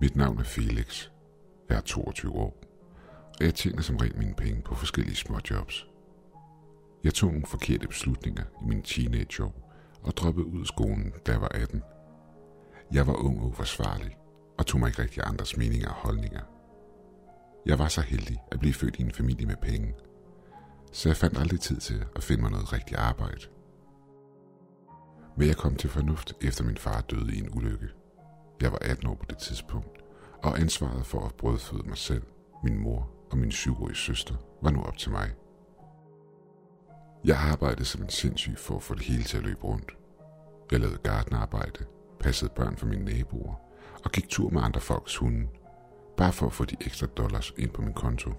Mit navn er Felix. Jeg er 22 år, og jeg tjener som regel mine penge på forskellige små jobs. Jeg tog nogle forkerte beslutninger i mine teenageår og droppede ud af skolen, da jeg var 18. Jeg var ung og uforsvarlig, og tog mig ikke rigtig andres meninger og holdninger. Jeg var så heldig at blive født i en familie med penge, så jeg fandt aldrig tid til at finde mig noget rigtigt arbejde. Men jeg kom til fornuft efter min far døde i en ulykke. Jeg var 18 år på det tidspunkt, og ansvaret for at brødføde mig selv, min mor og min syvårige søster var nu op til mig. Jeg arbejdede som en sindssyg for at få det hele til at løbe rundt. Jeg lavede gardenarbejde, passede børn for mine naboer og gik tur med andre folks hunde, bare for at få de ekstra dollars ind på min konto.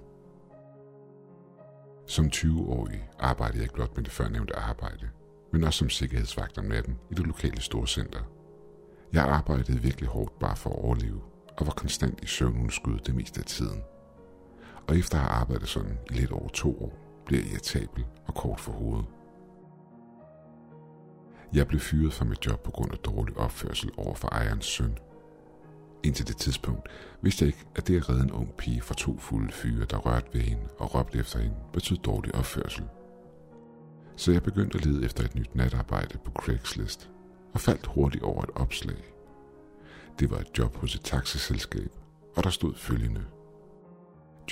Som 20-årig arbejdede jeg ikke blot med det førnævnte arbejde, men også som sikkerhedsvagt om natten i det lokale storcenter. Jeg arbejdede virkelig hårdt bare for at overleve, og var konstant i søvnunderskud det meste af tiden. Og efter at have arbejdet sådan i lidt over to år, blev jeg irritabel og kort for hovedet. Jeg blev fyret fra mit job på grund af dårlig opførsel over for ejerens søn. Indtil det tidspunkt vidste jeg ikke, at det at redde en ung pige fra to fulde fyre, der rørte ved hende og råbte efter hende, betød dårlig opførsel. Så jeg begyndte at lede efter et nyt natarbejde på Craigslist og faldt hurtigt over et opslag. Det var et job hos et taxiselskab, og der stod følgende.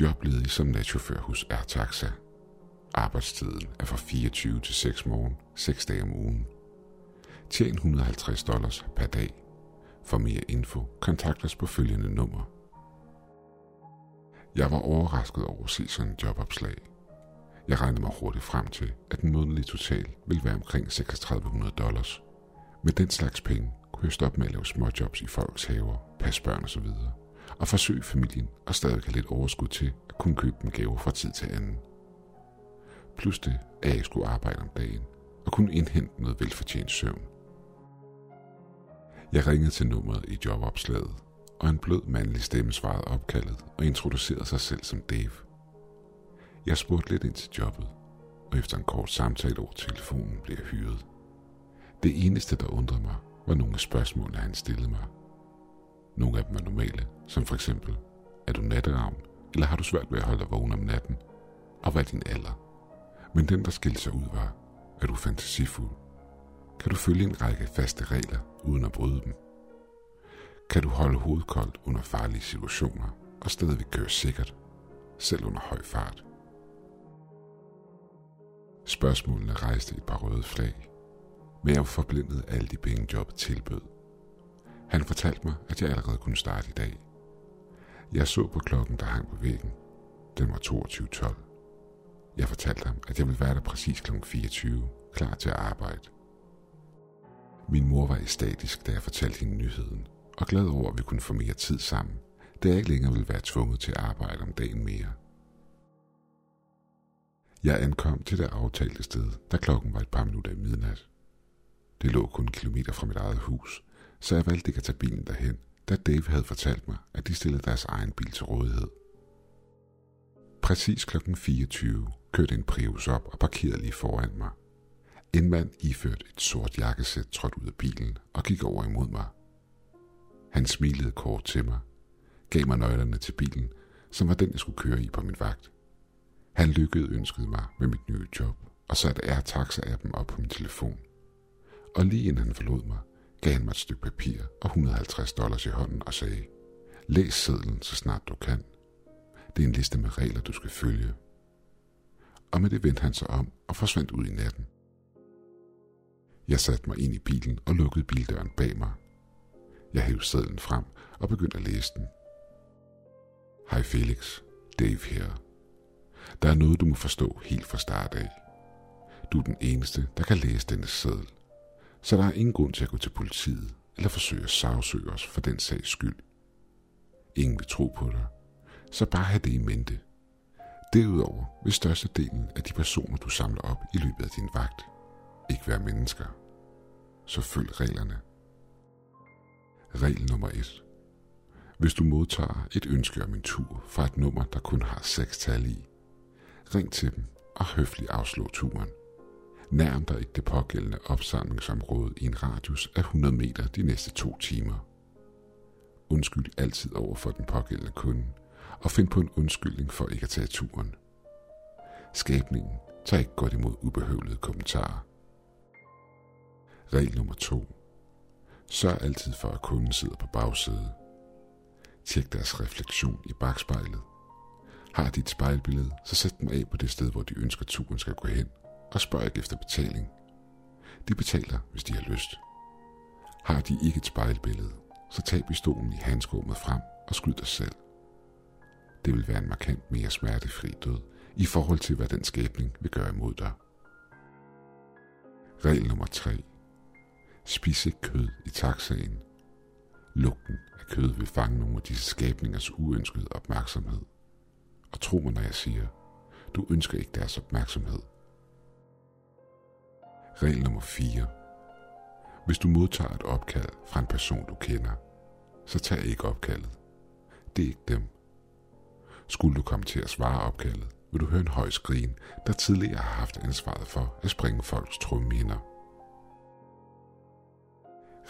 Jobledig som natchauffør hos Air Arbejdstiden er fra 24 til 6 morgen, 6 dage om ugen. Tjen 150 dollars per dag. For mere info, kontakt os på følgende nummer. Jeg var overrasket over at se sådan et jobopslag. Jeg regnede mig hurtigt frem til, at den månedlige total ville være omkring 3600 dollars. Med den slags penge kunne jeg stoppe med at lave småjobs i folks haver, passe børn osv. Og, og forsøge familien og stadig have lidt overskud til at kunne købe dem gaver fra tid til anden. Plus det, at jeg skulle arbejde om dagen og kunne indhente noget velfortjent søvn. Jeg ringede til nummeret i jobopslaget, og en blød mandlig stemme svarede opkaldet og introducerede sig selv som Dave. Jeg spurgte lidt ind til jobbet, og efter en kort samtale over telefonen blev jeg hyret. Det eneste, der undrede mig, var nogle spørgsmål, han stillede mig. Nogle af dem var normale, som for eksempel, er du natteravn, eller har du svært ved at holde dig vågen om natten? Og hvad er din alder? Men den, der skilte sig ud, var, er du fantasifuld? Kan du følge en række faste regler, uden at bryde dem? Kan du holde hovedet koldt under farlige situationer, og stadigvæk køre sikkert, selv under høj fart? Spørgsmålene rejste et par røde flag, men jeg var forblindet af alle de penge jobbet tilbød. Han fortalte mig, at jeg allerede kunne starte i dag. Jeg så på klokken, der hang på væggen. Den var 22.12. Jeg fortalte ham, at jeg ville være der præcis kl. 24, klar til at arbejde. Min mor var statisk, da jeg fortalte hende nyheden, og glad over, at vi kunne få mere tid sammen, da jeg ikke længere ville være tvunget til at arbejde om dagen mere. Jeg ankom til det aftalte sted, da klokken var et par minutter i midnat. Det lå kun en kilometer fra mit eget hus, så jeg valgte ikke at tage bilen derhen, da Dave havde fortalt mig, at de stillede deres egen bil til rådighed. Præcis klokken 24 kørte en Prius op og parkerede lige foran mig. En mand iført et sort jakkesæt trådte ud af bilen og gik over imod mig. Han smilede kort til mig, gav mig nøglerne til bilen, som var den, jeg skulle køre i på min vagt. Han lykkede ønskede mig med mit nye job og satte R-taxa-appen op på min telefon. Og lige inden han forlod mig, gav han mig et stykke papir og 150 dollars i hånden og sagde, læs sedlen så snart du kan. Det er en liste med regler, du skal følge. Og med det vendte han sig om og forsvandt ud i natten. Jeg satte mig ind i bilen og lukkede bildøren bag mig. Jeg hævde sedlen frem og begyndte at læse den. Hej Felix, Dave her. Der er noget, du må forstå helt fra start af. Du er den eneste, der kan læse denne seddel. Så der er ingen grund til at gå til politiet eller forsøge at sagsøge os for den sags skyld. Ingen vil tro på dig, så bare have det i mente. Derudover vil størstedelen af de personer, du samler op i løbet af din vagt, ikke være mennesker. Så følg reglerne. Regel nummer 1. Hvis du modtager et ønske om en tur fra et nummer, der kun har seks tal i, ring til dem og høfligt afslå turen. Nærm dig ikke det pågældende opsamlingsområde i en radius af 100 meter de næste to timer. Undskyld altid over for den pågældende kunde, og find på en undskyldning for ikke at tage turen. Skabningen tager ikke godt imod ubehøvlede kommentarer. Regel nummer 2. Sørg altid for, at kunden sidder på bagsædet. Tjek deres refleksion i bagspejlet. Har de et spejlbillede, så sæt dem af på det sted, hvor de ønsker turen skal gå hen, og spørger ikke efter betaling. De betaler, hvis de har lyst. Har de ikke et spejlbillede, så tag pistolen i handskummet frem og skyd dig selv. Det vil være en markant mere smertefri død i forhold til, hvad den skæbning vil gøre imod dig. Regel nummer 3. Spis ikke kød i taxaen. Lugten af kød vil fange nogle af disse skabningers uønskede opmærksomhed. Og tro mig, når jeg siger, du ønsker ikke deres opmærksomhed. Regel nummer 4. Hvis du modtager et opkald fra en person, du kender, så tag ikke opkaldet. Det er ikke dem. Skulle du komme til at svare opkaldet, vil du høre en høj skrin, der tidligere har haft ansvaret for at springe folks trumminder.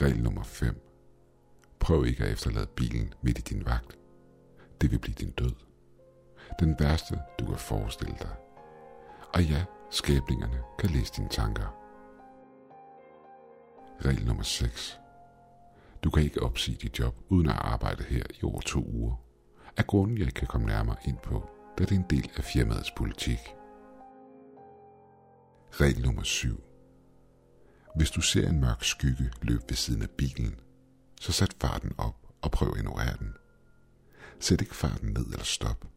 Regel nummer 5. Prøv ikke at efterlade bilen midt i din vagt. Det vil blive din død. Den værste, du kan forestille dig. Og ja, skæbningerne kan læse dine tanker. Regel nummer 6. Du kan ikke opsige dit job uden at arbejde her i over to uger. Af grunden, jeg ikke kan komme nærmere ind på, da det er en del af firmaets politik. Regel nummer 7. Hvis du ser en mørk skygge løbe ved siden af bilen, så sæt farten op og prøv at ignorere den. Sæt ikke farten ned eller stop.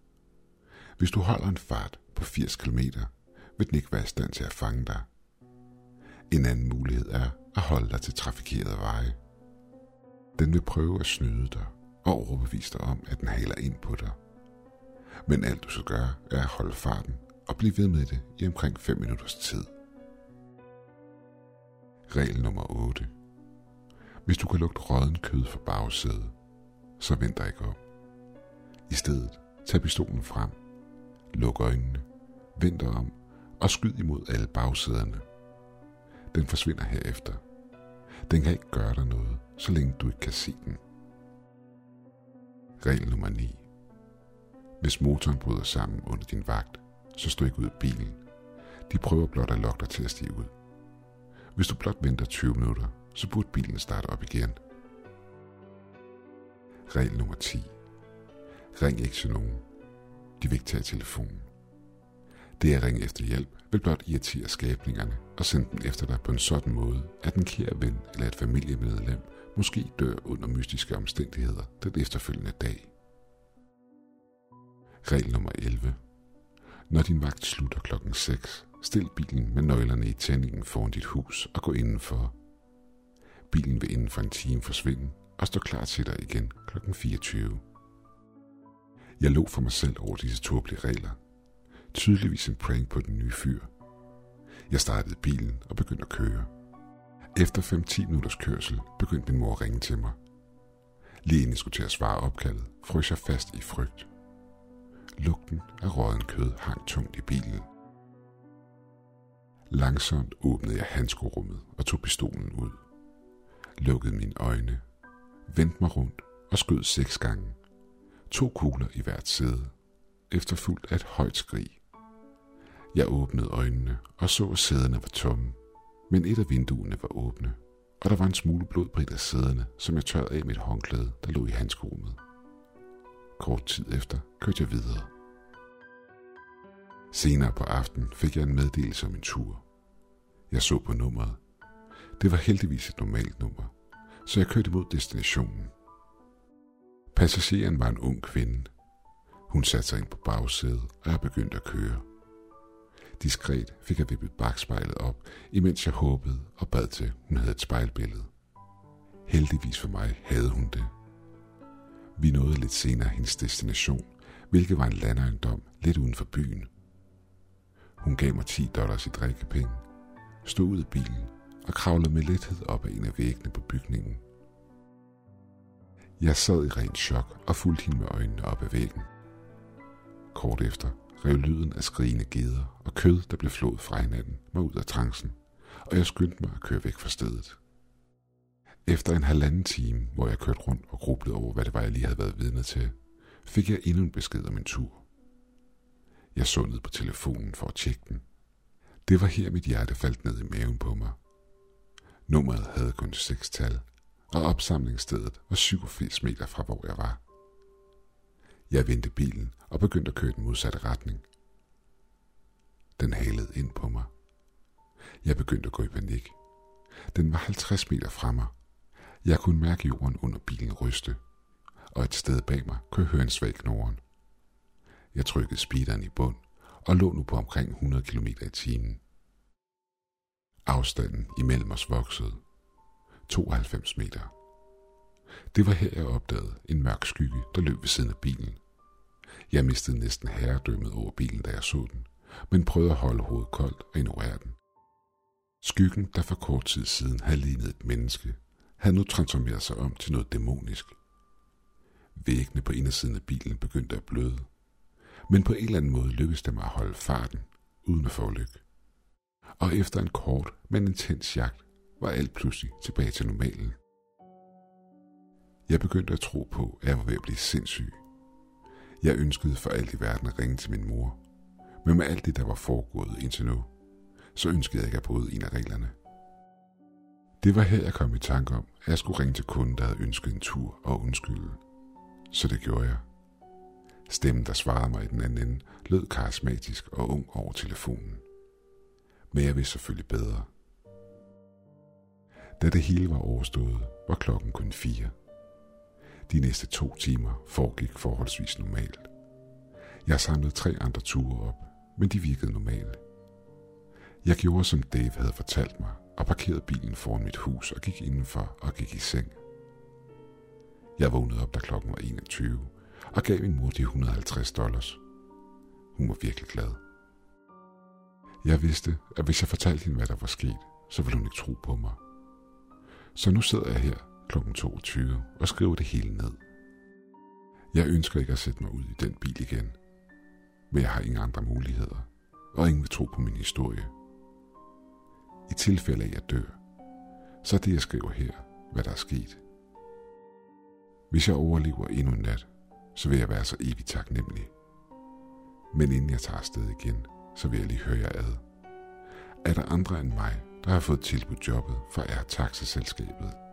Hvis du holder en fart på 80 km, vil den ikke være i stand til at fange dig. En anden mulighed er at holde dig til trafikerede veje. Den vil prøve at snyde dig og overbevise dig om, at den haler ind på dig. Men alt du skal gøre, er at holde farten og blive ved med det i omkring 5 minutters tid. Regel nummer 8. Hvis du kan lugte råden kød fra bagsædet, så vend dig ikke op. I stedet, tag pistolen frem, luk øjnene, vend dig om og skyd imod alle bagsæderne. Den forsvinder herefter. Den kan ikke gøre dig noget, så længe du ikke kan se den. Regel nummer 9. Hvis motoren bryder sammen under din vagt, så stå ikke ud af bilen. De prøver blot at lokke dig til at stige ud. Hvis du blot venter 20 minutter, så burde bilen starte op igen. Regel nummer 10. Ring ikke til nogen. De vil ikke tage telefonen. Det at ringe efter hjælp vil blot irritere skabningerne og sende dem efter dig på en sådan måde, at en kære ven eller et familiemedlem måske dør under mystiske omstændigheder den efterfølgende dag. Regel nummer 11. Når din vagt slutter klokken 6, stil bilen med nøglerne i tændingen foran dit hus og gå indenfor. Bilen vil inden for en time forsvinde og stå klar til dig igen klokken 24. Jeg lå for mig selv over disse tåbelige regler. Tydeligvis en prank på den nye fyr. Jeg startede bilen og begyndte at køre. Efter 5-10 minutters kørsel begyndte min mor at ringe til mig. Lige inden jeg skulle til at svare opkaldet, frøs jeg fast i frygt. Lugten af råden kød hang tungt i bilen. Langsomt åbnede jeg handskerummet og tog pistolen ud. Lukkede mine øjne, vendte mig rundt og skød seks gange. To kugler i hvert sæde, efterfulgt af et højt skrig. Jeg åbnede øjnene og så, at sæderne var tomme, men et af vinduerne var åbne, og der var en smule blod på et af sæderne, som jeg tørrede af mit håndklæde, der lå i handskerummet. Kort tid efter kørte jeg videre. Senere på aftenen fik jeg en meddelelse om en tur. Jeg så på nummeret. Det var heldigvis et normalt nummer, så jeg kørte mod destinationen. Passageren var en ung kvinde. Hun satte sig ind på bagsædet, og jeg begyndte at køre. Diskret fik jeg vippet bagspejlet op, imens jeg håbede og bad til, hun havde et spejlbillede. Heldigvis for mig havde hun det. Vi nåede lidt senere hendes destination, hvilket var en landejendom lidt uden for byen. Hun gav mig 10 dollars i drikkepenge, stod ud af bilen og kravlede med lethed op ad en af væggene på bygningen. Jeg sad i rent chok og fulgte hende med øjnene op ad væggen. Kort efter rev lyden af skrigende geder og kød, der blev flået fra hinanden, mig ud af trancen, og jeg skyndte mig at køre væk fra stedet. Efter en halvanden time, hvor jeg kørte rundt og grublede over, hvad det var, jeg lige havde været vidne til, fik jeg endnu en besked om en tur. Jeg så ned på telefonen for at tjekke den. Det var her, mit hjerte faldt ned i maven på mig. Nummeret havde kun seks tal, og opsamlingsstedet var 87 meter fra, hvor jeg var. Jeg vendte bilen og begyndte at køre den modsatte retning. Den halede ind på mig. Jeg begyndte at gå i panik. Den var 50 meter fra mig. Jeg kunne mærke jorden under bilen ryste, og et sted bag mig kunne jeg høre en svag knoren. Jeg trykkede speederen i bund og lå nu på omkring 100 km i timen. Afstanden imellem os voksede. 92 meter. Det var her, jeg opdagede en mørk skygge, der løb ved siden af bilen. Jeg mistede næsten herredømmet over bilen, da jeg så den, men prøvede at holde hovedet koldt og ignorere den. Skyggen, der for kort tid siden havde lignet et menneske, havde nu transformeret sig om til noget dæmonisk. Væggene på indersiden af bilen begyndte at bløde, men på en eller anden måde lykkedes det mig at holde farten, uden at få lykke. Og efter en kort, men intens jagt, var alt pludselig tilbage til normalen. Jeg begyndte at tro på, at jeg var ved at blive sindssyg. Jeg ønskede for alt i verden at ringe til min mor, men med alt det, der var foregået indtil nu, så ønskede jeg ikke at bryde en af reglerne. Det var her, jeg kom i tanke om, at jeg skulle ringe til kunden, der havde ønsket en tur og undskylde. Så det gjorde jeg. Stemmen, der svarede mig i den anden ende, lød karismatisk og ung over telefonen. Men jeg vidste selvfølgelig bedre. Da det hele var overstået, var klokken kun fire. De næste to timer foregik forholdsvis normalt. Jeg samlede tre andre ture op, men de virkede normale. Jeg gjorde, som Dave havde fortalt mig, og parkerede bilen foran mit hus og gik indenfor og gik i seng. Jeg vågnede op, da klokken var 21, og gav min mor de 150 dollars. Hun var virkelig glad. Jeg vidste, at hvis jeg fortalte hende, hvad der var sket, så ville hun ikke tro på mig. Så nu sidder jeg her kl. 22 og skriver det hele ned. Jeg ønsker ikke at sætte mig ud i den bil igen, men jeg har ingen andre muligheder, og ingen vil tro på min historie. I tilfælde af, at jeg dør, så er det, jeg skriver her, hvad der er sket. Hvis jeg overlever endnu en nat, så vil jeg være så evigt taknemmelig. Men inden jeg tager afsted igen, så vil jeg lige høre jer ad. Er der andre end mig, der har fået tilbudt jobbet fra Air Taxaselskabet